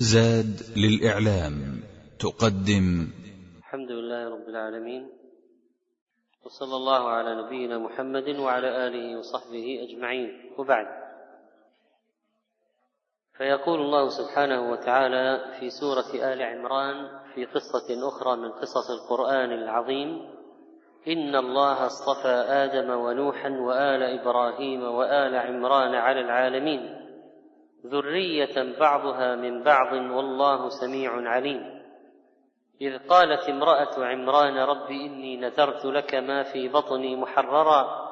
زاد للإعلام تقدم. الحمد لله رب العالمين وصلى الله على نبينا محمد وعلى آله وصحبه أجمعين. وبعد فيقول الله سبحانه وتعالى في سورة آل عمران في قصة أخرى من قصص القرآن العظيم إن الله اصطفى آدم ونوحا وآل إبراهيم وآل عمران على العالمين. ذرية بعضها من بعض والله سميع عليم. إذ قالت امرأة عمران رب إني نذرت لك ما في بطني محررا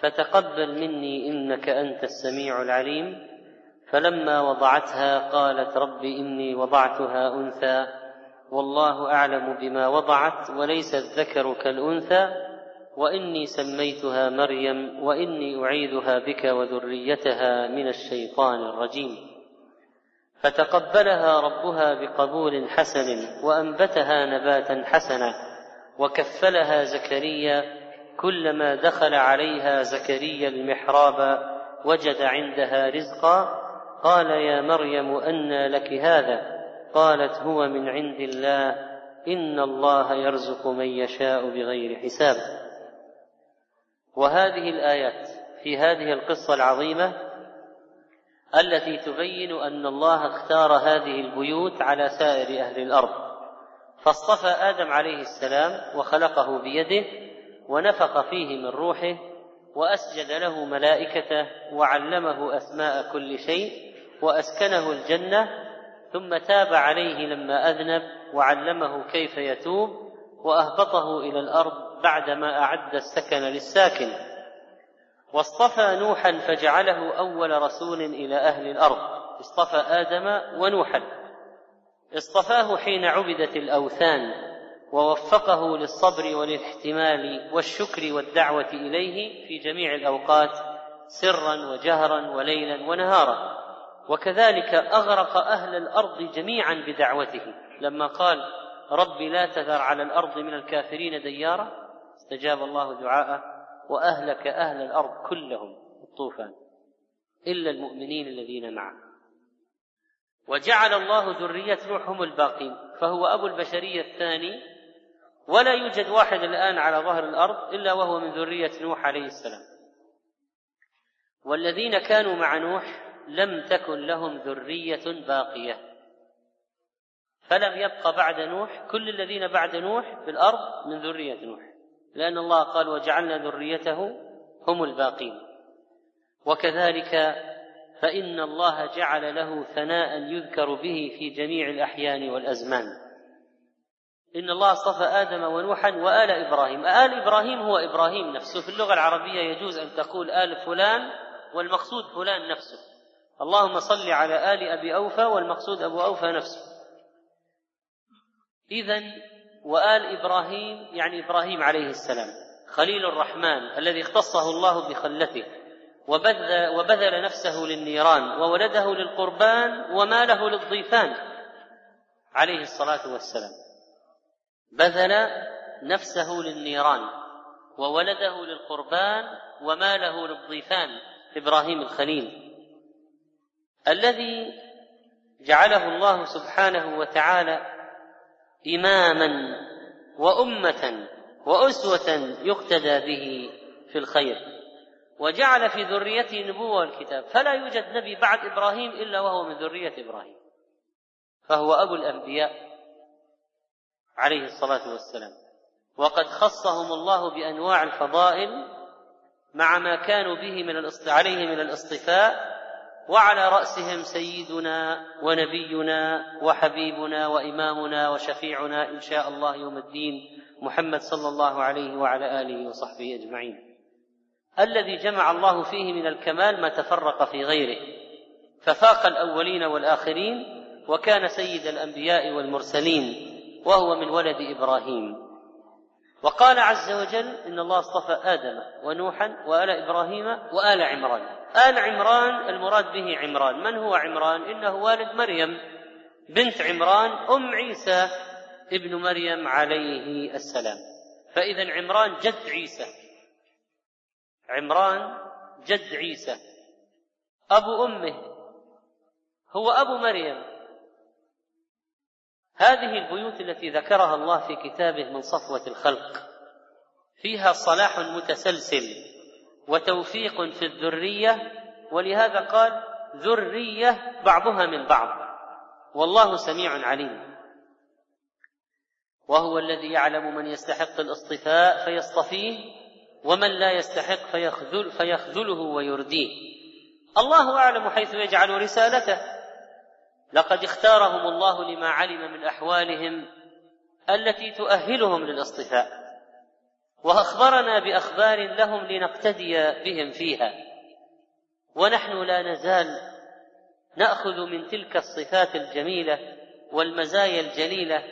فتقبل مني إنك أنت السميع العليم. فلما وضعتها قالت رب إني وضعتها أنثى والله أعلم بما وضعت وليس الذكر كالأنثى. وإني سميتها مريم وإني أعيذها بك وذريتها من الشيطان الرجيم. فتقبلها ربها بقبول حسن وأنبتها نباتا حسنا وكفلها زكريا كلما دخل عليها زكريا المحراب وجد عندها رزقا قال يا مريم أنى لك هذا؟ قالت هو من عند الله إن الله يرزق من يشاء بغير حساب. وهذه الآيات في هذه القصة العظيمة التي تبين أن الله اختار هذه البيوت على سائر أهل الأرض. فاصطفى آدم عليه السلام وخلقه بيده ونفخ فيه من روحه وأسجد له ملائكته وعلمه أسماء كل شيء وأسكنه الجنة ثم تاب عليه لما أذنب وعلمه كيف يتوب وأهبطه إلى الأرض بعدما أعد السكن للساكن. واصطفى نوحا فجعله أول رسول إلى أهل الأرض. اصطفى آدم ونوحا. اصطفاه حين عبدت الأوثان ووفقه للصبر والاحتمال والشكر والدعوة إليه في جميع الأوقات سرا وجهرا وليلا ونهارا. وكذلك أغرق أهل الأرض جميعا بدعوته. لما قال رب لا تذر على الأرض من الكافرين ديارا استجاب الله دعاءه وأهلك أهل الأرض كلهم الطوفان إلا المؤمنين الذين معه. وجعل الله ذرية نوح هم الباقين فهو أبو البشرية الثاني ولا يوجد واحد الآن على ظهر الأرض إلا وهو من ذرية نوح عليه السلام. والذين كانوا مع نوح لم تكن لهم ذرية باقية. فلم يبق بعد نوح كل الذين بعد نوح في الأرض من ذرية نوح. لأن الله قال وجعلنا ذريته هم الباقين. وكذلك فإن الله جعل له ثناء يذكر به في جميع الأحيان والأزمان. إن الله اصطفى آدم ونوحا وآل إبراهيم. آل إبراهيم هو إبراهيم نفسه. في اللغة العربية يجوز أن تقول آل فلان والمقصود فلان نفسه. اللهم صل على آل أبي أوفى والمقصود أبو أوفى نفسه. إذا وآل إبراهيم يعني إبراهيم عليه السلام خليل الرحمن الذي اختصه الله بخلته وبذل, وبذل نفسه للنيران وولده للقربان وماله للضيفان عليه الصلاة والسلام. بذل نفسه للنيران وولده للقربان وماله للضيفان إبراهيم الخليل. الذي جعله الله سبحانه وتعالى إماما وأمة وأسوة يقتدى به في الخير. وجعل في ذريته النبوة والكتاب. فلا يوجد نبي بعد إبراهيم إلا وهو من ذرية إبراهيم. فهو أبو الأنبياء عليه الصلاة والسلام. وقد خصهم الله بأنواع الفضائل مع ما كانوا به من عليه من الاصطفاء وعلى رأسهم سيدنا ونبينا وحبيبنا وإمامنا وشفيعنا إن شاء الله يوم الدين محمد صلى الله عليه وعلى آله وصحبه أجمعين. الذي جمع الله فيه من الكمال ما تفرق في غيره. ففاق الأولين والآخرين وكان سيد الأنبياء والمرسلين وهو من ولد إبراهيم. وقال عز وجل إن الله اصطفى آدم ونوحا وآل إبراهيم وآل عمران. آل عمران المراد به عمران. من هو عمران؟ إنه والد مريم بنت عمران أم عيسى ابن مريم عليه السلام. فإذا عمران جد عيسى. عمران جد عيسى. أبو أمه هو أبو مريم. هذه البيوت التي ذكرها الله في كتابه من صفوة الخلق. فيها صلاح متسلسل وتوفيق في الذرية ولهذا قال ذرية بعضها من بعض. والله سميع عليم. وهو الذي يعلم من يستحق الاصطفاء فيصطفيه ومن لا يستحق فيخذل فيخذله ويرديه. الله أعلم حيث يجعل رسالته. لقد اختارهم الله لما علم من أحوالهم التي تؤهلهم للاصطفاء وأخبرنا بأخبار لهم لنقتدي بهم فيها. ونحن لا نزال نأخذ من تلك الصفات الجميلة والمزايا الجليلة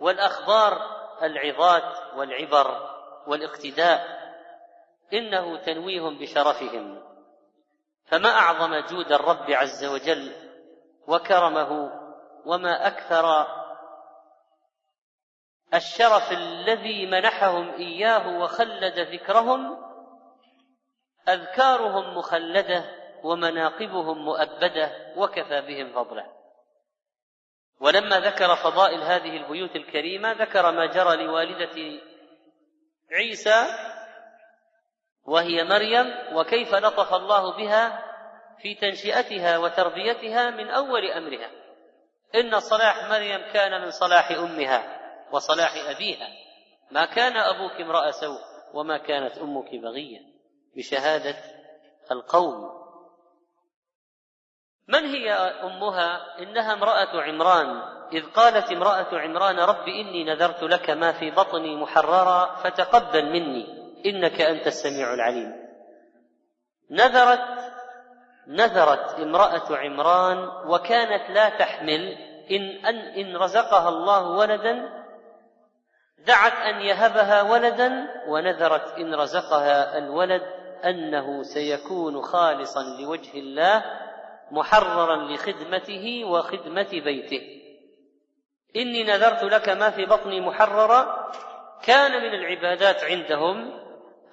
والأخبار العظات والعبر والاقتداء إنه تنويه بشرفهم. فما أعظم جود الرب عز وجل وكرمه وما أكثر الشرف الذي منحهم إياه وخلد ذكرهم أذكارهم مخلدة ومناقبهم مؤبدة وكفى بهم فضلا ولما ذكر فضائل هذه البيوت الكريمة ذكر ما جرى لوالدة عيسى وهي مريم وكيف لطف الله بها في تنشئتها وتربيتها من أول أمرها. إن صلاح مريم كان من صلاح أمها وصلاح أبيها. ما كان أبوك امرأ سوء وما كانت أمك بغيا بشهادة القوم. من هي أمها؟ إنها امرأة عمران. إذ قالت امرأة عمران رب إني نذرت لك ما في بطني محررا فتقبل مني. إنك أنت السميع العليم. نذرت نذرت امرأة عمران وكانت لا تحمل ان ان, إن رزقها الله ولدا دعت أن يهبها ولدا ونذرت إن رزقها الولد أنه سيكون خالصا لوجه الله محررا لخدمته وخدمة بيته. إني نذرت لك ما في بطني محررا كان من العبادات عندهم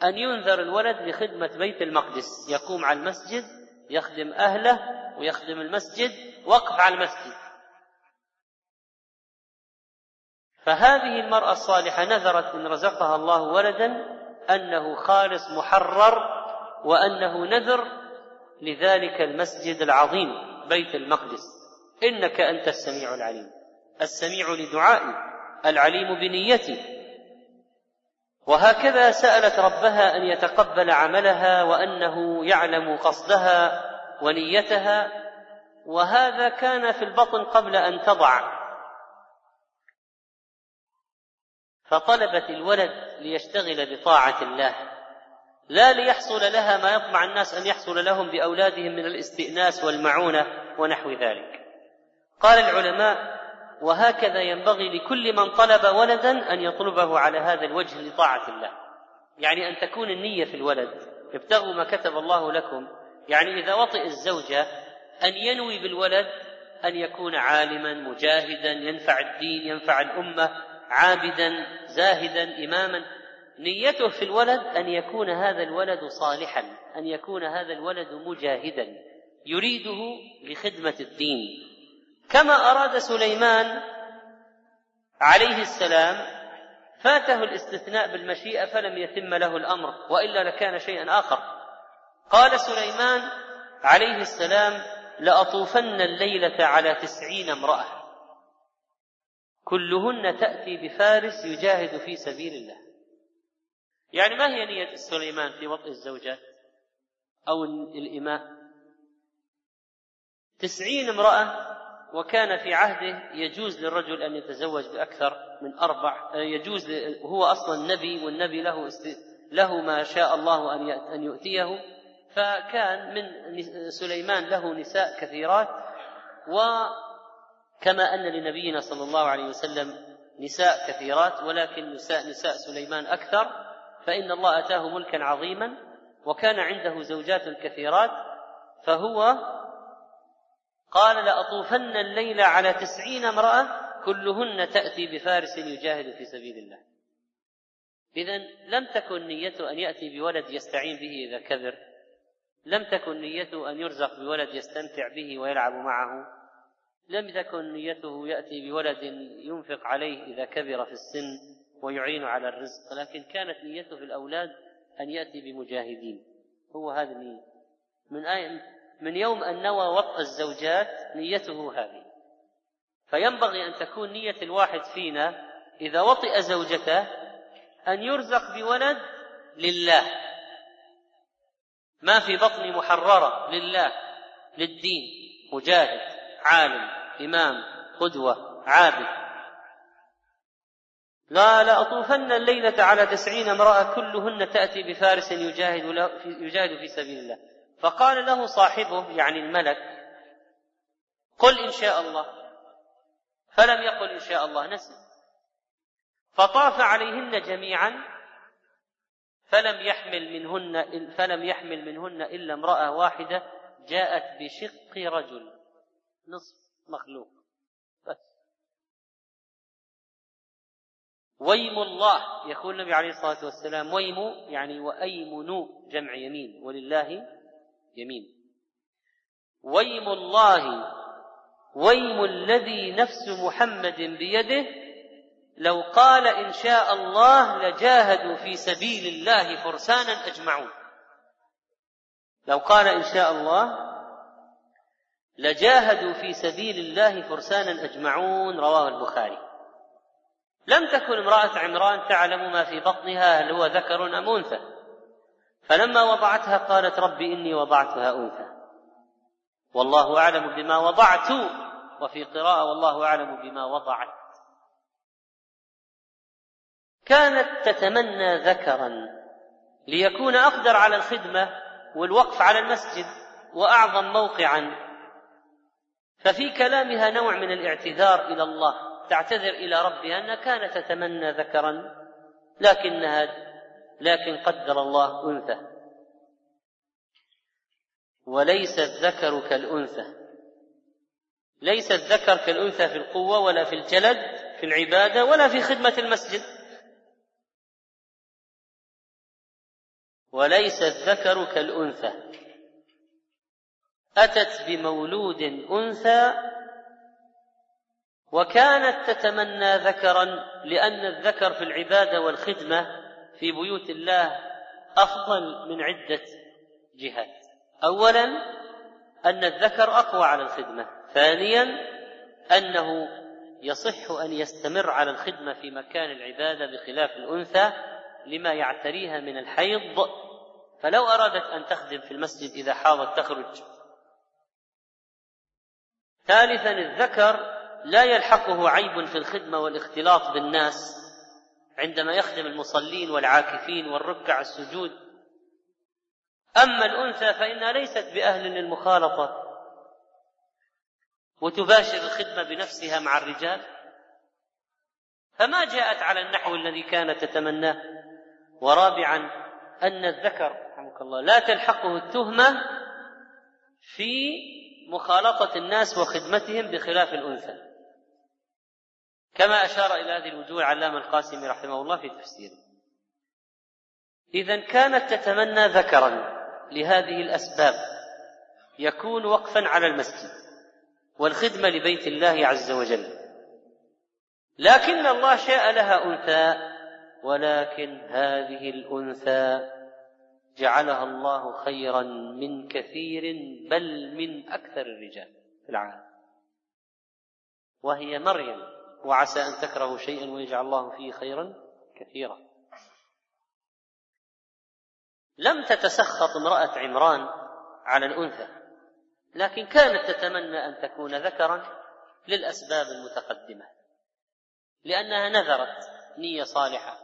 أن ينذر الولد لخدمة بيت المقدس يقوم على المسجد يخدم أهله ويخدم المسجد وقف على المسجد. فهذه المرأة الصالحة نذرت ان رزقها الله ولدا أنه خالص محرر وأنه نذر لذلك المسجد العظيم بيت المقدس. إنك أنت السميع العليم. السميع لدعائي العليم بنيتي. وهكذا سألت ربها أن يتقبل عملها وأنه يعلم قصدها ونيتها وهذا كان في البطن قبل أن تضع. فطلبت الولد ليشتغل بطاعة الله لا ليحصل لها ما يطمع الناس أن يحصل لهم بأولادهم من الاستئناس والمعونة ونحو ذلك. قال العلماء وهكذا ينبغي لكل من طلب ولدا أن يطلبه على هذا الوجه لطاعة الله. يعني أن تكون النية في الولد. ابتغوا ما كتب الله لكم. يعني إذا وطئ الزوجه أن ينوي بالولد أن يكون عالما مجاهدا ينفع الدين ينفع الأمة عابدا زاهدا إماما. نيته في الولد أن يكون هذا الولد صالحا أن يكون هذا الولد مجاهدا. يريده لخدمة الدين. كما أراد سليمان عليه السلام فاته الاستثناء بالمشيئة فلم يتم له الأمر وإلا لكان شيئا آخر. قال سليمان عليه السلام لأطوفن الليلة على تسعين امرأة. كلهن تأتي بفارس يجاهد في سبيل الله. يعني ما هي نية سليمان في وطئ الزوجات؟ أو الإماء؟ تسعين امرأة وكان في عهده يجوز للرجل أن يتزوج بأكثر من أربع يجوز هو أصلا نبي والنبي له له ما شاء الله أن أن يؤتيه فكان من سليمان له نساء كثيرات وكما أن لنبينا صلى الله عليه وسلم نساء كثيرات ولكن نساء نساء سليمان أكثر فإن الله آتاه ملكا عظيما وكان عنده زوجات كثيرات فهو قال لأطوفن الليل على تسعين امرأة كلهن تأتي بفارس يجاهد في سبيل الله. إذا لم تكن نيته أن يأتي بولد يستعين به إذا كبر. لم تكن نيته أن يرزق بولد يستمتع به ويلعب معه. لم تكن نيته يأتي بولد ينفق عليه إذا كبر في السن ويعين على الرزق. لكن كانت نيته في الأولاد أن يأتي بمجاهدين. هو هذه النية من آية من يوم أن نوى وطأ الزوجات نيته هذه. فينبغي أن تكون نية الواحد فينا إذا وطئ زوجته أن يرزق بولد لله. ما في بطني محررة لله. للدين. مجاهد عالم إمام قدوة عابد. لا لأطوفن الليلة على تسعين امرأة كلهن تأتي بفارس يجاهد, يجاهد في سبيل الله. فقال له صاحبه يعني الملك قل إن شاء الله. فلم يقل إن شاء الله نسي. فطاف عليهن جميعا فلم يحمل منهن فلم يحمل منهن إلا امرأة واحدة جاءت بشق رجل نصف مخلوق بس. ويم الله يقول النبي عليه الصلاة والسلام ويم يعني وأيمن جمع يمين ولله يمين. ويم الله ويم الذي نفس محمد بيده لو قال إن شاء الله لجاهدوا في سبيل الله فرسانا أجمعون. لو قال إن شاء الله لجاهدوا في سبيل الله فرسانا أجمعون رواه البخاري. لم تكن امرأة عمران تعلم ما في بطنها هل هو ذكر أم أنثى. فلما وضعتها قالت رب إني وضعتها انثى والله أعلم بما وضعت وفي قراءة والله أعلم بما وضعت. كانت تتمنى ذكرا ليكون أقدر على الخدمة والوقف على المسجد وأعظم موقعا. ففي كلامها نوع من الاعتذار إلى الله تعتذر إلى ربها أنها كانت تتمنى ذكرا لكنها لكن قدر الله أنثى. وليس الذكر كالأنثى. ليس الذكر كالأنثى في القوة ولا في الجلد في العبادة ولا في خدمة المسجد. وليس الذكر كالأنثى. أتت بمولود أنثى وكانت تتمنى ذكرا لأن الذكر في العبادة والخدمة في بيوت الله أفضل من عدة جهات. اولا أن الذكر أقوى على الخدمة. ثانيا أنه يصح أن يستمر على الخدمة في مكان العبادة بخلاف الأنثى لما يعتريها من الحيض. فلو أرادت أن تخدم في المسجد إذا حاضت تخرج. ثالثا الذكر لا يلحقه عيب في الخدمة والاختلاط بالناس. عندما يخدم المصلين والعاكفين والركع السجود. أما الأنثى فإنها ليست بأهل للمخالطة. وتباشر الخدمة بنفسها مع الرجال. فما جاءت على النحو الذي كانت تتمناه. ورابعا أن الذكر رحمك الله لا تلحقه التهمة في مخالطة الناس وخدمتهم بخلاف الأنثى. كما أشار إلى هذه الوجوه العلامة القاسمي رحمه الله في تفسيره. إذا كانت تتمنى ذكرا لهذه الأسباب. يكون وقفا على المسجد والخدمة لبيت الله عز وجل. لكن الله شاء لها أنثى ولكن هذه الأنثى جعلها الله خيرا من كثير بل من أكثر الرجال في العالم. وهي مريم. وعسى أن تكرهوا شيئا ويجعل الله فيه خيرا كثيرا. لم تتسخط امرأة عمران على الأنثى لكن كانت تتمنى أن تكون ذكرا للأسباب المتقدمة لأنها نذرت نية صالحة.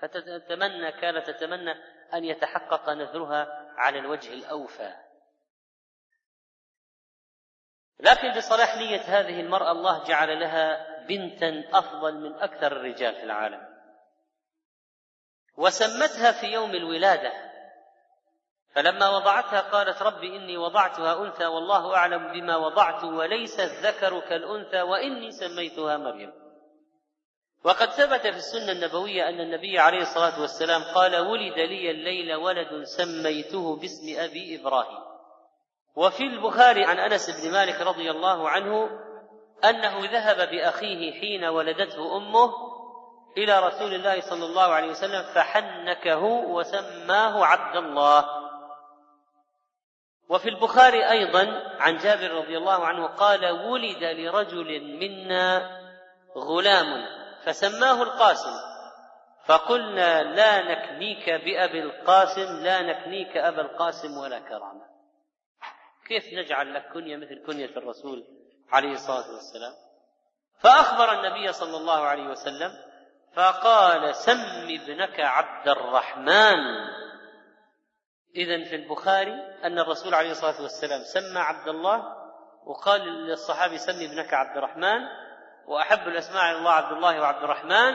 فتتمنى كانت تتمنى أن يتحقق نذرها على الوجه الأوفى. لكن بصلاح نية هذه المرأة الله جعل لها بنتا أفضل من أكثر الرجال في العالم. وسمتها في يوم الولادة. فلما وضعتها قالت رب إني وضعتها أنثى والله أعلم بما وضعت وليس الذكر كالأنثى وإني سميتها مريم. وقد ثبت في السنة النبوية أن النبي عليه الصلاة والسلام قال ولد لي الليل ولد سميته باسم أبي إبراهيم. وفي البخاري عن أنس بن مالك رضي الله عنه أنه ذهب بأخيه حين ولدته أمه إلى رسول الله صلى الله عليه وسلم فحنكه وسماه عبد الله. وفي البخاري أيضا عن جابر رضي الله عنه قال ولد لرجل منا غلام فسماه القاسم. فقلنا لا نكنيك بأبي القاسم لا نكنيك أبا القاسم ولا كرامة. كيف نجعل لك كنية مثل كنية الرسول؟ عليه الصلاة والسلام. فأخبر النبي صلى الله عليه وسلم فقال سم ابنك عبد الرحمن. إذا في البخاري أن الرسول عليه الصلاة والسلام سمى عبد الله وقال للصحابي سمي ابنك عبد الرحمن. وأحب الأسماء إلى الله عبد الله وعبد الرحمن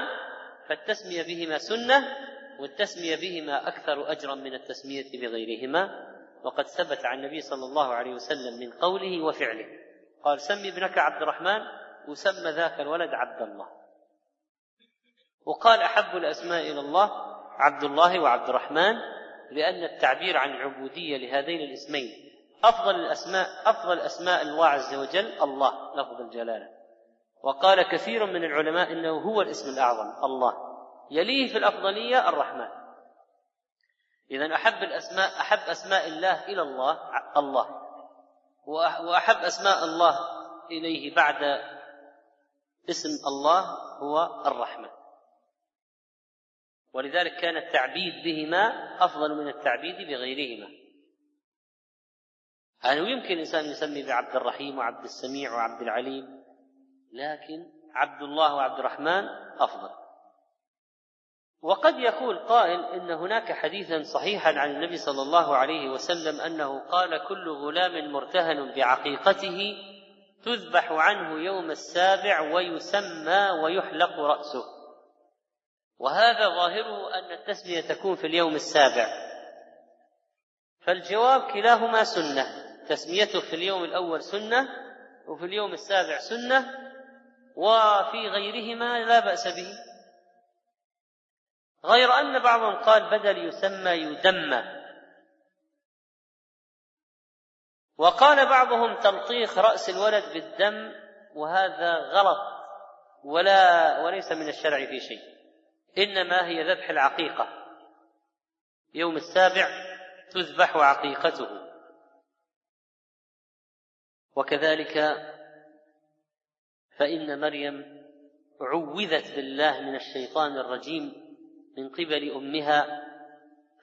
فالتسمية بهما سنة والتسمية بهما أكثر أجرا من التسمية بغيرهما. وقد ثبت عن النبي صلى الله عليه وسلم من قوله وفعله. قال سمي ابنك عبد الرحمن وسمى ذاك الولد عبد الله. وقال أحب الأسماء إلى الله عبد الله وعبد الرحمن لأن التعبير عن العبودية لهذين الاسمين أفضل الأسماء أفضل أسماء الله عز وجل الله لفظ الجلالة. وقال كثير من العلماء إنه هو الاسم الأعظم الله. يليه في الأفضلية الرحمن. اذا أحب الأسماء أحب أسماء الله إلى الله الله. وأحب أسماء الله إليه بعد اسم الله هو الرحمن ولذلك كان التعبيد بهما أفضل من التعبيد بغيرهما. يعني يمكن إنسان يسمي بعبد الرحيم وعبد السميع وعبد العليم لكن عبد الله وعبد الرحمن أفضل. وقد يقول قائل إن هناك حديثا صحيحا عن النبي صلى الله عليه وسلم أنه قال كل غلام مرتهن بعقيقته تذبح عنه يوم السابع ويسمى ويحلق رأسه. وهذا ظاهره أن التسمية تكون في اليوم السابع. فالجواب كلاهما سنة. تسميته في اليوم الأول سنة وفي اليوم السابع سنة وفي غيرهما لا بأس به. غير أن بعضهم قال بدل يسمى يدمى. وقال بعضهم تلطيخ رأس الولد بالدم وهذا غلط ولا وليس من الشرع في شيء. إنما هي ذبح العقيقة. يوم السابع تذبح عقيقته. وكذلك فإن مريم عوذت بالله من الشيطان الرجيم. من قبل أمها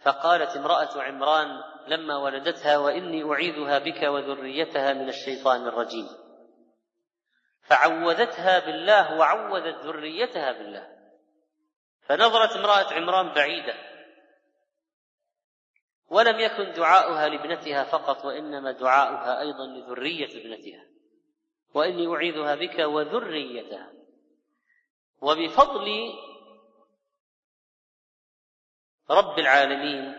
فقالت امرأة عمران لما ولدتها وإني أعيذها بك وذريتها من الشيطان الرجيم. فعوذتها بالله وعوذت ذريتها بالله. فنظرت امرأة عمران بعيدة. ولم يكن دعاؤها لابنتها فقط وإنما دعاؤها أيضا لذرية ابنتها. وإني أعيذها بك وذريتها. وبفضل رب العالمين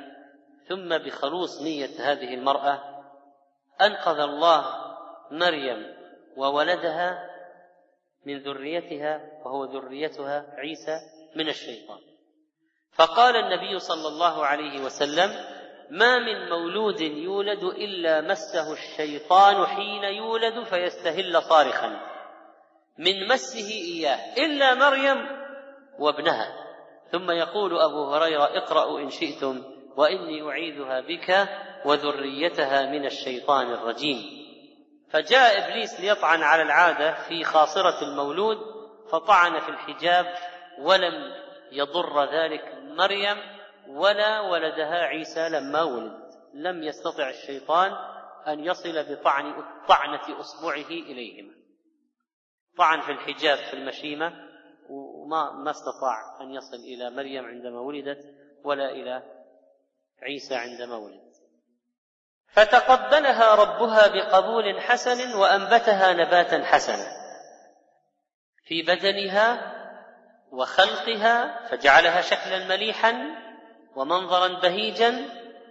ثم بخلوص نية هذه المرأة أنقذ الله مريم وولدها من ذريتها وهو ذريتها عيسى من الشيطان. فقال النبي صلى الله عليه وسلم ما من مولود يولد إلا مسه الشيطان حين يولد فيستهل صارخا. من مسه إياه إلا مريم وابنها. ثم يقول أبو هريرة اقرأوا إن شئتم وإني أعيذها بك وذريتها من الشيطان الرجيم. فجاء إبليس ليطعن على العادة في خاصرة المولود فطعن في الحجاب ولم يضر ذلك مريم ولا ولدها عيسى لما ولد. لم يستطع الشيطان أن يصل بطعن طعنة أصبعه إليهما. طعن في الحجاب في المشيمة وما ما استطاع أن يصل إلى مريم عندما ولدت ولا إلى عيسى عندما ولد. فتقبلها ربها بقبول حسن وأنبتها نباتا حسنا. في بدنها وخلقها فجعلها شكلا مليحا ومنظرا بهيجا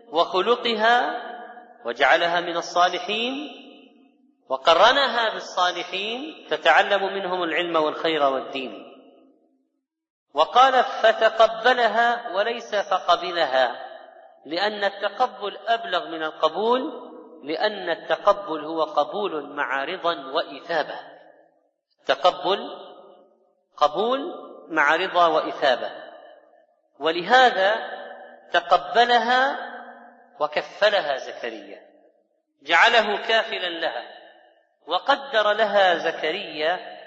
وخلقها وجعلها من الصالحين وقرنها بالصالحين تتعلم منهم العلم والخير والدين. وقال فتقبلها وليس فقبلها لأن التقبل أبلغ من القبول لأن التقبل هو قبول مع رضا وإثابة. تقبل قبول مع رضا وإثابة. ولهذا تقبلها وكفلها زكريا. جعله كافلا لها وقدر لها زكريا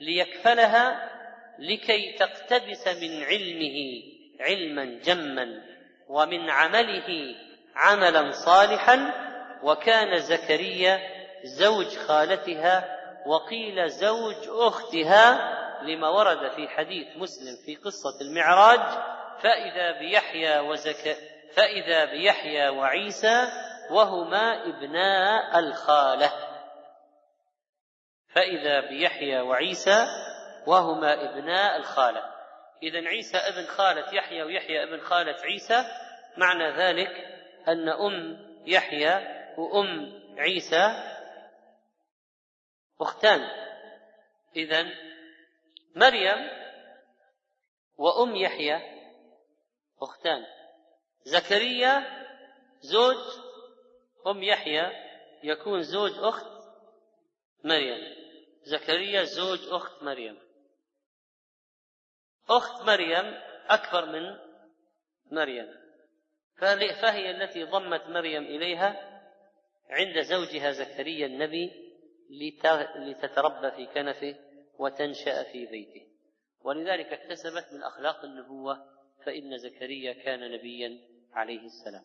ليكفلها لكي تقتبس من علمه علما جما ومن عمله عملا صالحا وكان زكريا زوج خالتها وقيل زوج أختها لما ورد في حديث مسلم في قصة المعراج فإذا بيحيى وزك فإذا بيحيى وعيسى وهما ابناء الخالة. فإذا بيحيى وعيسى وهما ابناء الخالة. اذا عيسى ابن خالة يحيى ويحيى ابن خالة عيسى معنى ذلك أن أم يحيى وأم عيسى أختان. اذا مريم وأم يحيى أختان. زكريا زوج أم يحيى يكون زوج أخت مريم. زكريا زوج أخت مريم. أخت مريم أكبر من مريم. فهي التي ضمت مريم إليها عند زوجها زكريا النبي لتتربى في كنفه وتنشأ في بيته. ولذلك اكتسبت من أخلاق النبوة فإن زكريا كان نبيا عليه السلام.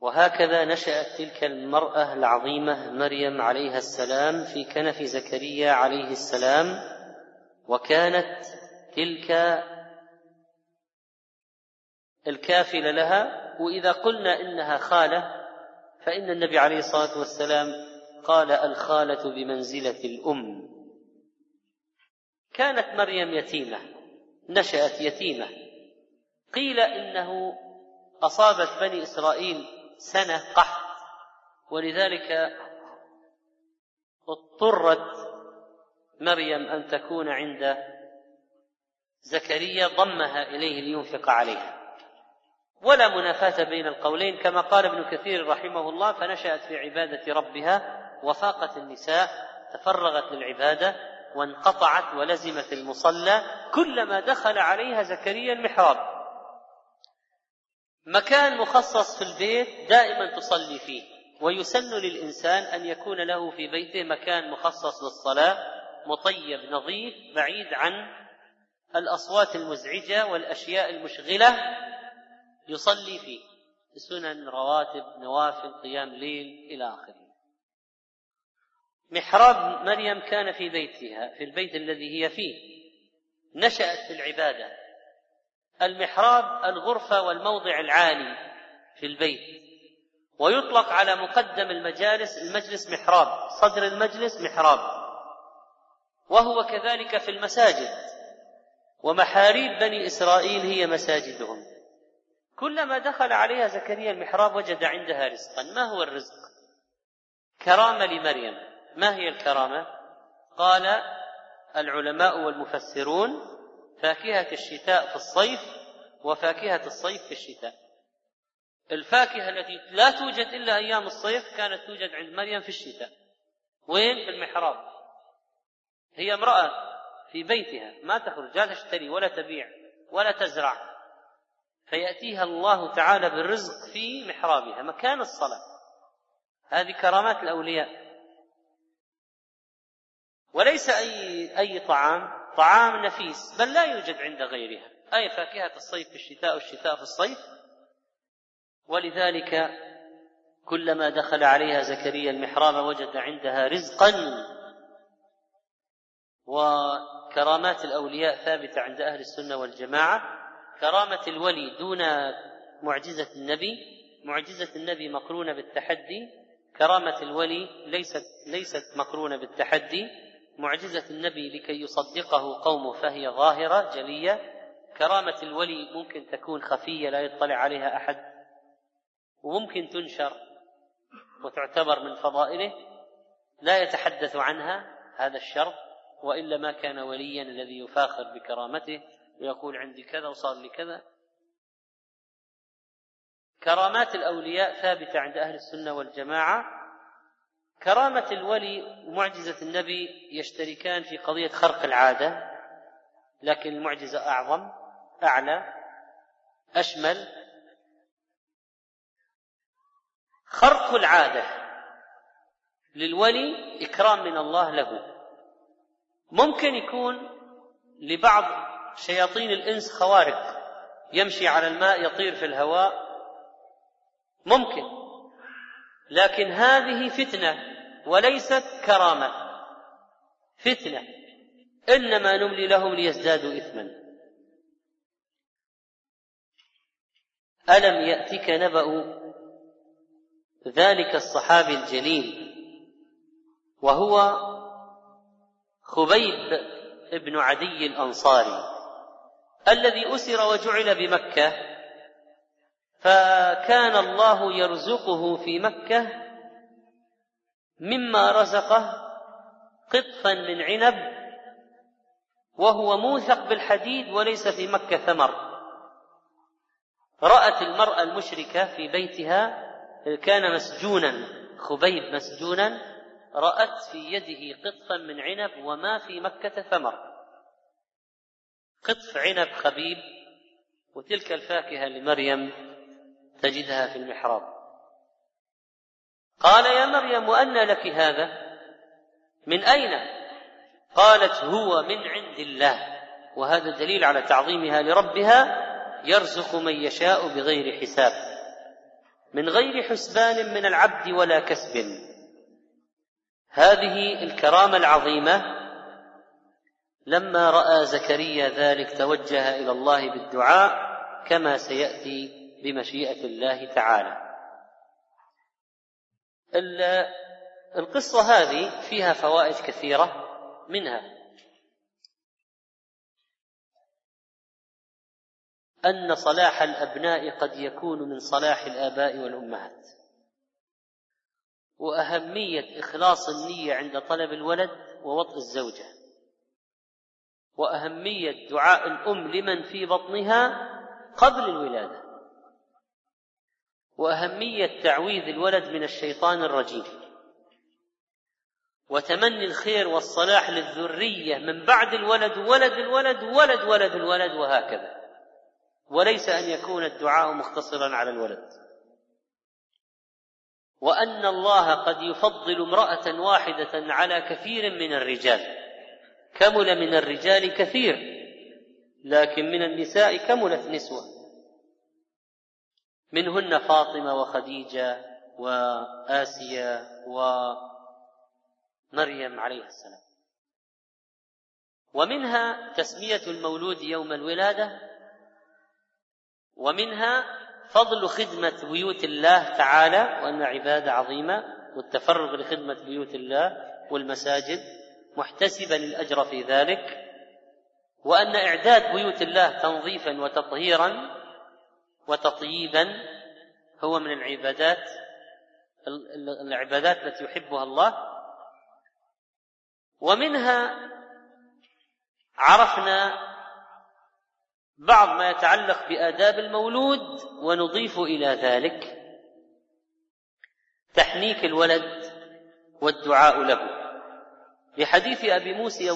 وهكذا نشأت تلك المرأة العظيمة مريم عليها السلام في كنف زكريا عليه السلام. وكانت تلك الكافلة لها وإذا قلنا إنها خالة فإن النبي عليه الصلاة والسلام قال الخالة بمنزلة الأم. كانت مريم يتيمة نشأت يتيمة. قيل إنه أصابت بني إسرائيل سنة قحط ولذلك اضطرت مريم أن تكون عند زكريا ضمها إليه لينفق عليها. ولا منافاة بين القولين كما قال ابن كثير رحمه الله فنشأت في عبادة ربها وفاقت النساء تفرغت للعبادة وانقطعت ولزمت المصلى كلما دخل عليها زكريا المحراب. مكان مخصص في البيت دائما تصلي فيه ويسن للإنسان أن يكون له في بيته مكان مخصص للصلاة مطيب نظيف بعيد عن الأصوات المزعجة والأشياء المشغلة يصلي فيه. سنن رواتب نوافل قيام ليل إلى آخره. محراب مريم كان في بيتها في البيت الذي هي فيه. نشأت في العبادة. المحراب الغرفة والموضع العالي في البيت. ويطلق على مقدم المجالس المجلس محراب. صدر المجلس محراب. وهو كذلك في المساجد. ومحاريب بني إسرائيل هي مساجدهم. كلما دخل عليها زكريا المحراب وجد عندها رزقا. ما هو الرزق؟ كرامة لمريم. ما هي الكرامة؟ قال العلماء والمفسرون فاكهة الشتاء في الصيف وفاكهة الصيف في الشتاء. الفاكهة التي لا توجد إلا أيام الصيف كانت توجد عند مريم في الشتاء. وين؟ في المحراب. هي امرأة في بيتها ما تخرج لا تشتري ولا تبيع ولا تزرع. فيأتيها الله تعالى بالرزق في محرابها مكان الصلاة. هذه كرامات الأولياء. وليس أي أي طعام طعام نفيس بل لا يوجد عند غيرها. أي فاكهة الصيف في الشتاء والشتاء في الصيف. ولذلك كلما دخل عليها زكريا المحراب وجد عندها رزقا وكرامات الأولياء ثابتة عند أهل السنة والجماعة. كرامة الولي دون معجزة النبي معجزة النبي مقرونة بالتحدي. كرامة الولي ليست ليست مقرونة بالتحدي. معجزة النبي لكي يصدقه قومه فهي ظاهرة جلية. كرامة الولي ممكن تكون خفية لا يطلع عليها أحد وممكن تنشر وتعتبر من فضائله. لا يتحدث عنها هذا الشرط وإلا ما كان وليا الذي يفاخر بكرامته ويقول عندي كذا وصار لي كذا. كرامات الأولياء ثابتة عند أهل السنة والجماعة. كرامة الولي ومعجزة النبي يشتركان في قضية خرق العادة لكن المعجزة أعظم أعلى أشمل. خرق العادة للولي إكرام من الله له. ممكن يكون لبعض شياطين الإنس خوارق يمشي على الماء يطير في الهواء. ممكن. لكن هذه فتنة وليست كرامة. فتنة. إنما نملي لهم ليزدادوا إثما. ألم يأتك نبأ ذلك الصحابي الجليل وهو خبيب بن عدي الأنصاري الذي أسر وجعل بمكة فكان الله يرزقه في مكة مما رزقه قطفا من عنب وهو موثق بالحديد وليس في مكة ثمر. رأت المرأة المشركة في بيتها كان مسجونا خبيب مسجونا رأت في يده قطفا من عنب وما في مكة ثمر. قطف عنب خبيب وتلك الفاكهة لمريم تجدها في المحراب. قال يا مريم وأنى لك هذا؟ من أين؟ قالت هو من عند الله. وهذا دليل على تعظيمها لربها يرزق من يشاء بغير حساب. من غير حسبان من العبد ولا كسب. هذه الكرامة العظيمة لما رأى زكريا ذلك توجه إلى الله بالدعاء كما سيأتي بمشيئة الله تعالى. القصة هذه فيها فوائد كثيرة منها. أن صلاح الأبناء قد يكون من صلاح الآباء والأمهات. وأهمية إخلاص النية عند طلب الولد ووطء الزوجة. وأهمية دعاء الأم لمن في بطنها قبل الولادة. وأهمية تعويذ الولد من الشيطان الرجيم. وتمني الخير والصلاح للذرية من بعد الولد ولد الولد ولد ولد الولد وهكذا. وليس أن يكون الدعاء مختصرا على الولد. وأن الله قد يفضل امرأة واحدة على كثير من الرجال. كمل من الرجال كثير لكن من النساء كملت نسوة. منهن فاطمة وخديجة وآسيا ومريم عليه السلام. ومنها تسمية المولود يوم الولادة ومنها فضل خدمة بيوت الله تعالى وأن عبادة عظيمة والتفرغ لخدمة بيوت الله والمساجد محتسبا الأجر في ذلك وأن إعداد بيوت الله تنظيفا وتطهيرا وتطييبا هو من العبادات العبادات التي يحبها الله. ومنها عرفنا بعض ما يتعلق بآداب المولود ونضيف إلى ذلك تحنيك الولد والدعاء له. لحديث أبي موسى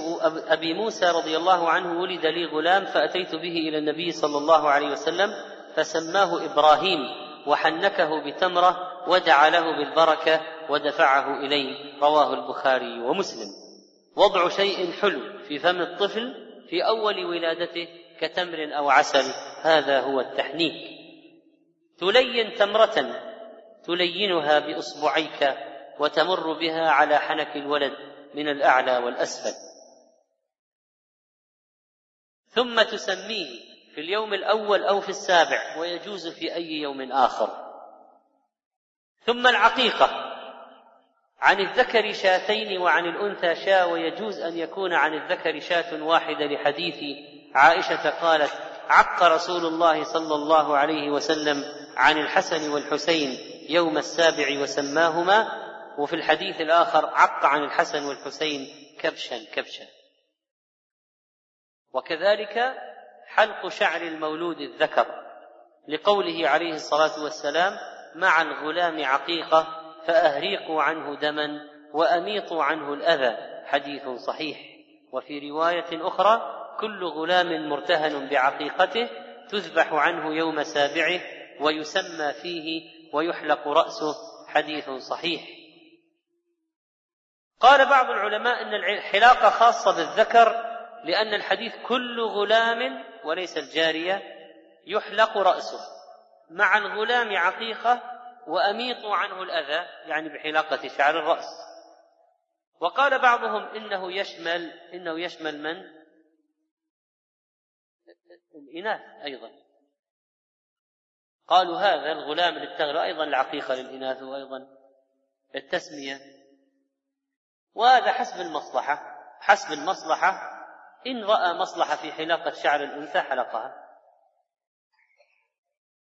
أبي موسى رضي الله عنه ولد لي غلام فأتيت به إلى النبي صلى الله عليه وسلم فسماه إبراهيم وحنكه بتمرة ودعا له بالبركة ودفعه إليه. رواه البخاري ومسلم. وضع شيء حلو في فم الطفل في أول ولادته كتمر أو عسل هذا هو التحنيك. تلين تمرة تلينها بأصبعيك وتمر بها على حنك الولد من الأعلى والأسفل. ثم تسميه في اليوم الأول أو في السابع ويجوز في أي يوم آخر. ثم العقيقة. عن الذكر شاتين وعن الأنثى شاة ويجوز أن يكون عن الذكر شاة واحدة لحديث عائشة قالت عق رسول الله صلى الله عليه وسلم عن الحسن والحسين يوم السابع وسماهما وفي الحديث الآخر عق عن الحسن والحسين كبشا كبشا. وكذلك حلق شعر المولود الذكر لقوله عليه الصلاة والسلام مع الغلام عقيقة فاهريقوا عنه دما وأميطوا عنه الأذى. حديث صحيح. وفي رواية أخرى كل غلام مرتهن بعقيقته تذبح عنه يوم سابعه ويسمى فيه ويحلق رأسه حديث صحيح. قال بعض العلماء إن الحلاقة خاصة بالذكر لأن الحديث كل غلام وليس الجارية يحلق رأسه. مع الغلام عقيقة واميطوا عنه الأذى يعني بحلاقة شعر الرأس. وقال بعضهم إنه يشمل إنه يشمل من؟ الإناث أيضا. قالوا هذا الغلام اللي ابتغل أيضا العقيقة للإناث وأيضا التسمية. وهذا حسب المصلحة. حسب المصلحة. إن رأى مصلحة في حلاقة شعر الأنثى حلقها.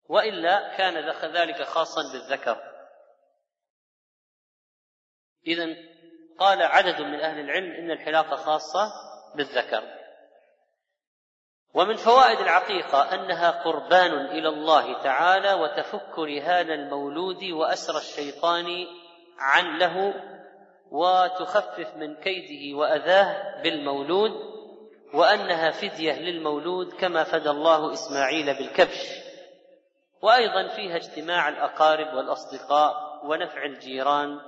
وإلا كان ذلك خاصا بالذكر. إذا قال عدد من أهل العلم إن الحلاقة خاصة بالذكر. ومن فوائد العقيقة أنها قربان إلى الله تعالى وتفك رهان المولود وأسر الشيطان عن له وتخفف من كيده وأذاه بالمولود وأنها فدية للمولود كما فدى الله إسماعيل بالكبش. وأيضا فيها اجتماع الأقارب والأصدقاء ونفع الجيران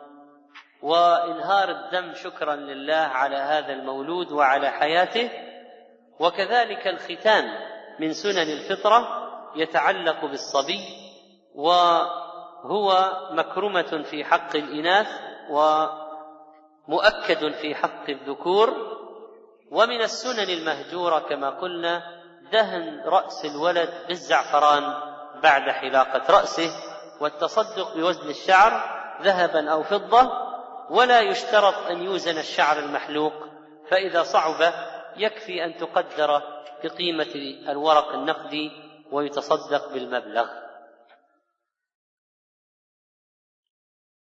وإنهار الدم شكرا لله على هذا المولود وعلى حياته. وكذلك الختان من سنن الفطرة يتعلق بالصبي وهو مكرمة في حق الإناث و مؤكد في حق الذكور ومن السنن المهجورة كما قلنا دهن رأس الولد بالزعفران بعد حلاقة رأسه والتصدق بوزن الشعر ذهبا أو فضة ولا يشترط أن يوزن الشعر المحلوق فإذا صعب يكفي أن تقدر بقيمة الورق النقدي ويتصدق بالمبلغ.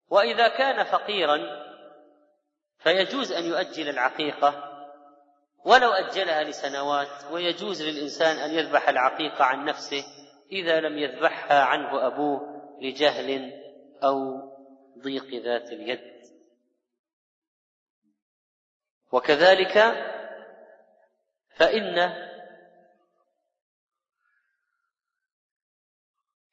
وإذا كان فقيرا فيجوز أن يؤجل العقيقة ولو أجلها لسنوات ويجوز للإنسان أن يذبح العقيقة عن نفسه إذا لم يذبحها عنه أبوه لجهل أو ضيق ذات اليد. وكذلك فإن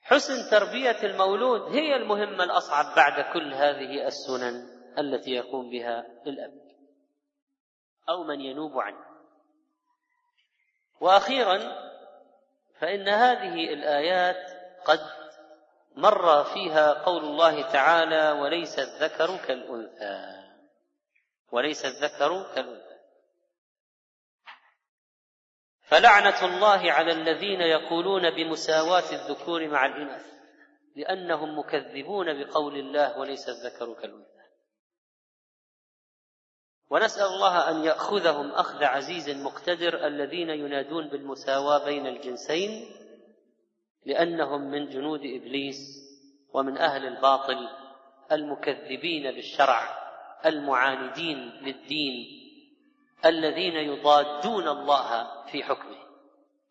حسن تربية المولود هي المهمة الأصعب بعد كل هذه السنن التي يقوم بها الأب أو من ينوب عنه. وأخيرا فإن هذه الآيات قد مر فيها قول الله تعالى وليس الذكر كالأنثى وليس الذكر كالأنثى. فلعنة الله على الذين يقولون بمساواة الذكور مع الإناث لأنهم مكذبون بقول الله وليس الذكر كالأنثى. ونسأل الله أن يأخذهم أخذ عزيز مقتدر الذين ينادون بالمساواة بين الجنسين لأنهم من جنود إبليس ومن أهل الباطل المكذبين بالشرع المعاندين للدين. الذين يضادون الله في حكمه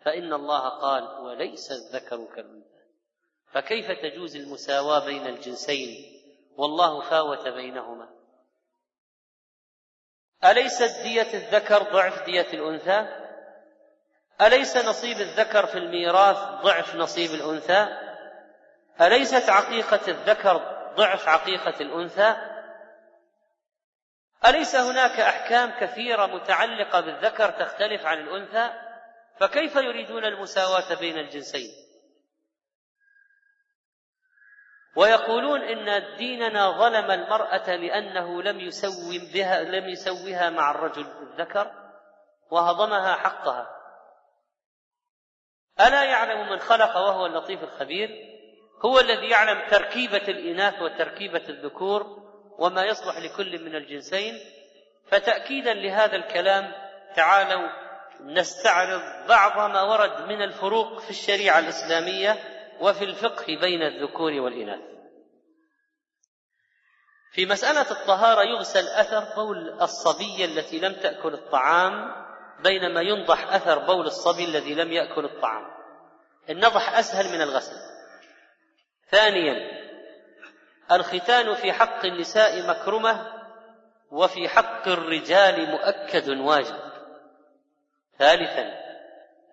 فإن الله قال وليس الذكر كالأنثى فكيف تجوز المساواة بين الجنسين والله فاوت بينهما أليست دية الذكر ضعف دية الأنثى؟ أليس نصيب الذكر في الميراث ضعف نصيب الأنثى؟ أليست عقيقة الذكر ضعف عقيقة الأنثى؟ أليس هناك أحكام كثيرة متعلقة بالذكر تختلف عن الأنثى؟ فكيف يريدون المساواة بين الجنسين؟ ويقولون إن ديننا ظلم المرأة لأنه لم يسوي بها لم يسويها مع الرجل الذكر وهضمها حقها ألا يعلم من خلق وهو اللطيف الخبير هو الذي يعلم تركيبة الإناث وتركيبة الذكور وما يصلح لكل من الجنسين فتأكيدا لهذا الكلام تعالوا نستعرض بعض ما ورد من الفروق في الشريعة الإسلامية وفي الفقه بين الذكور والإناث. في مسألة الطهارة يغسل أثر بول الصبية التي لم تأكل الطعام بينما ينضح أثر بول الصبي الذي لم يأكل الطعام. النضح أسهل من الغسل. ثانيا الختان في حق النساء مكرمة وفي حق الرجال مؤكد واجب. ثالثا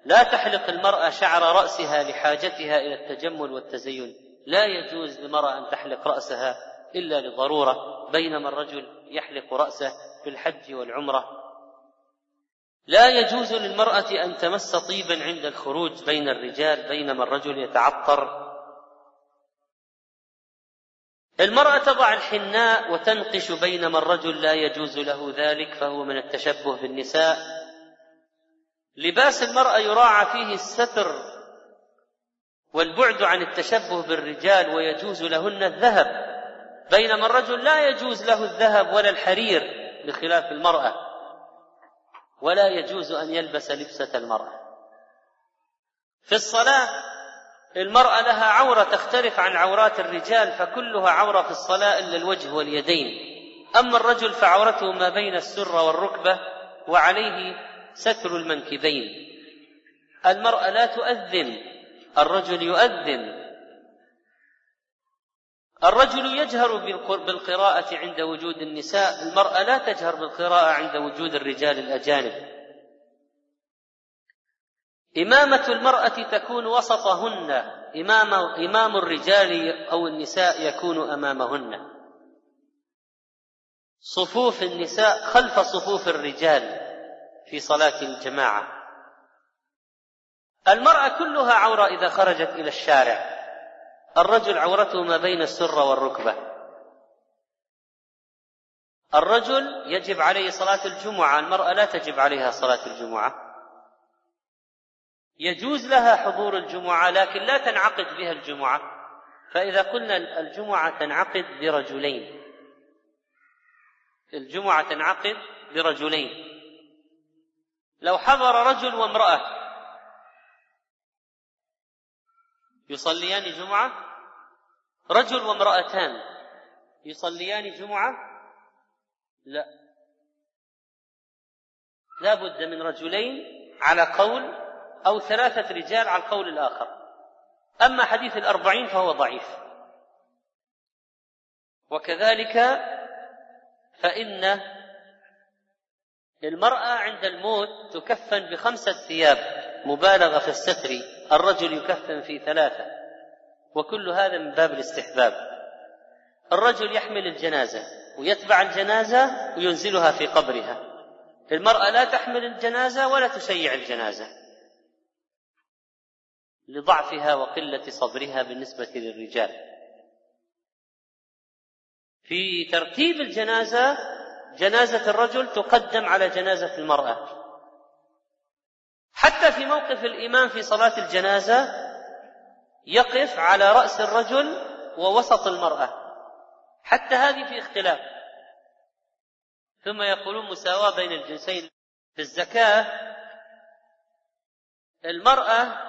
لا تحلق المرأة شعر رأسها لحاجتها إلى التجمل والتزين. لا يجوز للمرأة أن تحلق رأسها إلا لضرورة بينما الرجل يحلق رأسه في الحج والعمرة. لا يجوز للمرأة أن تمس طيبا عند الخروج بين الرجال بينما الرجل يتعطر. المرأة تضع الحناء وتنقش بينما الرجل لا يجوز له ذلك فهو من التشبه بالنساء. لباس المرأة يراعى فيه الستر والبعد عن التشبه بالرجال ويجوز لهن الذهب بينما الرجل لا يجوز له الذهب ولا الحرير بخلاف المرأة. ولا يجوز أن يلبس لبسة المرأة. في الصلاة المرأة لها عورة تختلف عن عورات الرجال فكلها عورة في الصلاة إلا الوجه واليدين. أما الرجل فعورته ما بين السرة والركبة وعليه ستر المنكبين. المرأة لا تؤذن الرجل يؤذن. الرجل يجهر بالقراءة عند وجود النساء المرأة لا تجهر بالقراءة عند وجود الرجال الأجانب. إمامة المرأة تكون وسطهن. إمام إمام الرجال أو النساء يكون أمامهن. صفوف النساء خلف صفوف الرجال في صلاة الجماعة. المرأة كلها عورة إذا خرجت إلى الشارع. الرجل عورته ما بين السرة والركبة. الرجل يجب عليه صلاة الجمعة. المرأة لا تجب عليها صلاة الجمعة. يجوز لها حضور الجمعة لكن لا تنعقد بها الجمعة. فإذا قلنا الجمعة تنعقد برجلين. الجمعة تنعقد برجلين. لو حضر رجل وامرأة يصليان جمعة؟ رجل وامرأتان يصليان جمعة؟ لا. لا بد من رجلين على قول أو ثلاثة رجال على القول الآخر. أما حديث الأربعين فهو ضعيف. وكذلك فإن المرأة عند الموت تكفن بخمسة ثياب مبالغة في الستر الرجل يكفن في ثلاثة. وكل هذا من باب الاستحباب. الرجل يحمل الجنازة ويتبع الجنازة وينزلها في قبرها. المرأة لا تحمل الجنازة ولا تشيع الجنازة. لضعفها وقلة صبرها بالنسبة للرجال. في ترتيب الجنازة جنازة الرجل تقدم على جنازة المرأة. حتى في موقف الإمام في صلاة الجنازة يقف على رأس الرجل ووسط المرأة. حتى هذه في اختلاف. ثم يقولون مساواة بين الجنسين. في الزكاة المرأة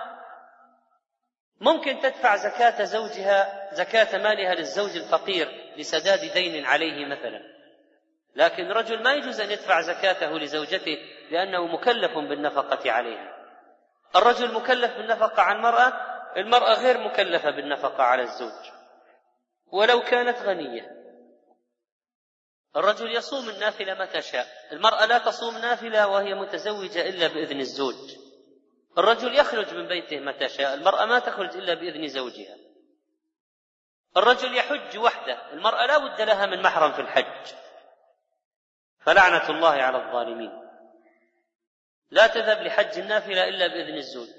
ممكن تدفع زكاة زوجها زكاة مالها للزوج الفقير لسداد دين عليه مثلا. لكن رجل ما يجوز أن يدفع زكاته لزوجته لأنه مكلف بالنفقة عليها. الرجل مكلف بالنفقة على المرأة المرأة غير مكلفة بالنفقة على الزوج. ولو كانت غنية. الرجل يصوم النافلة متى شاء. المرأة لا تصوم نافلة وهي متزوجة إلا بإذن الزوج. الرجل يخرج من بيته متى شاء المرأة ما تخرج إلا بإذن زوجها. الرجل يحج وحده المرأة لا بد لها من محرم في الحج. فلعنة الله على الظالمين. لا تذهب لحج النافلة إلا بإذن الزوج.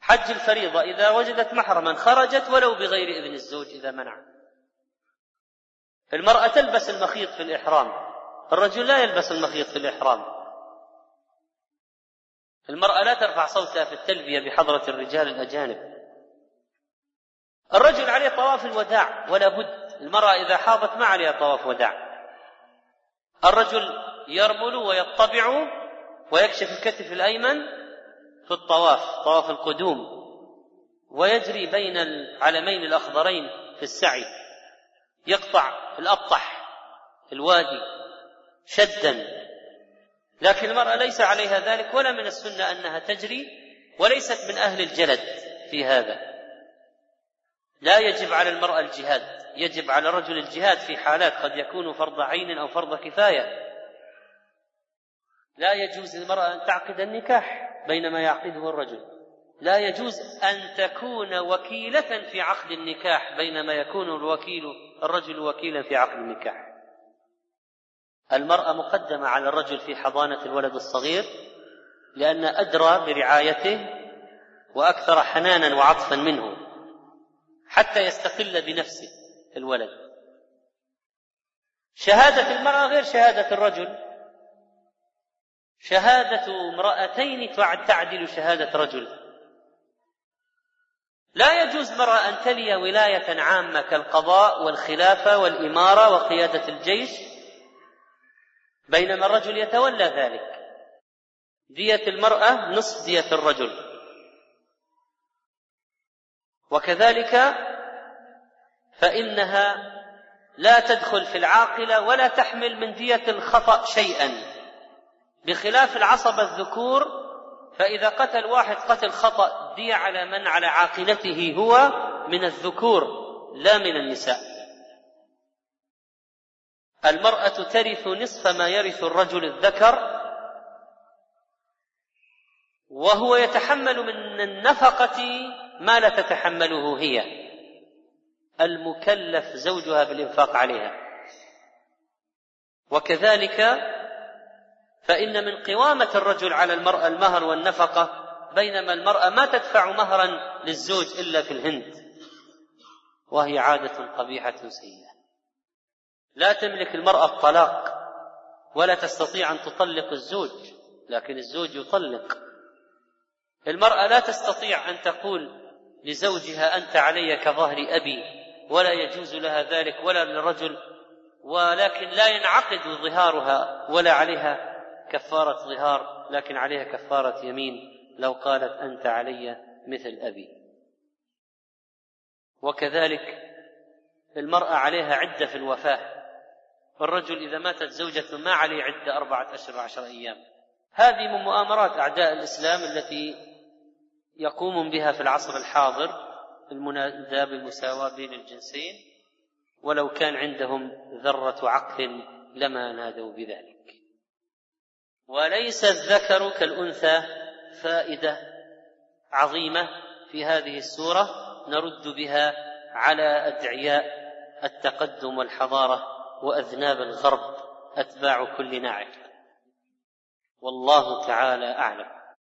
حج الفريضة إذا وجدت محرما خرجت ولو بغير إذن الزوج إذا منع. المرأة تلبس المخيط في الإحرام. الرجل لا يلبس المخيط في الإحرام. المرأة لا ترفع صوتها في التلبية بحضرة الرجال الأجانب. الرجل عليه طواف الوداع ولا بد المرأة إذا حاضت ما عليها طواف وداع. الرجل يرمل ويطبع ويكشف الكتف الأيمن في الطواف طواف القدوم ويجري بين العلمين الأخضرين في السعي. يقطع الأبطح الوادي شدا. لكن المرأة ليس عليها ذلك ولا من السنة أنها تجري وليست من أهل الجلد في هذا. لا يجب على المرأة الجهاد يجب على الرجل الجهاد في حالات قد يكون فرض عين أو فرض كفاية. لا يجوز للمرأة أن تعقد النكاح بينما يعقده الرجل. لا يجوز أن تكون وكيلة في عقد النكاح بينما يكون الوكيل الرجل وكيلا في عقد النكاح. المرأة مقدمة على الرجل في حضانة الولد الصغير لأن أدرى برعايته وأكثر حنانا وعطفا منه حتى يستقل بنفسه الولد. شهادة المرأة غير شهادة الرجل. شهادة امرأتين تعدل شهادة رجل. لا يجوز مرأة أن تلي ولاية عامة كالقضاء والخلافة والإمارة وقيادة الجيش بينما الرجل يتولى ذلك. دية المرأة نصف دية الرجل. وكذلك فإنها لا تدخل في العاقلة ولا تحمل من دية الخطأ شيئا. بخلاف العصبة الذكور فإذا قتل واحد قتل خطأ دي على من؟ على عاقلته هو من الذكور لا من النساء. المرأة ترث نصف ما يرث الرجل الذكر وهو يتحمل من النفقة ما لا تتحمله هي. المكلف زوجها بالإنفاق عليها. وكذلك فإن من قوامة الرجل على المرأة المهر والنفقة بينما المرأة ما تدفع مهرا للزوج إلا في الهند وهي عادة قبيحة سيئة. لا تملك المرأة الطلاق ولا تستطيع أن تطلق الزوج لكن الزوج يطلق. المرأة لا تستطيع أن تقول لزوجها أنت علي كظهر أبي ولا يجوز لها ذلك ولا للرجل ولكن لا ينعقد ظهارها ولا عليها كفارة ظهار لكن عليها كفارة يمين لو قالت أنت علي مثل أبي. وكذلك المرأة عليها عدة في الوفاة. الرجل إذا ماتت زوجته ما عليه عدة أربعة أشهر وعشر أيام. هذه من مؤامرات أعداء الإسلام التي يقوم بها في العصر الحاضر المنادى بالمساواة بين الجنسين ولو كان عندهم ذرة عقل لما نادوا بذلك. وليس الذكر كالأنثى فائدة عظيمة في هذه السورة نرد بها على أدعياء التقدم والحضارة وأذناب الغرب أتباع كل ناعق والله تعالى أعلم.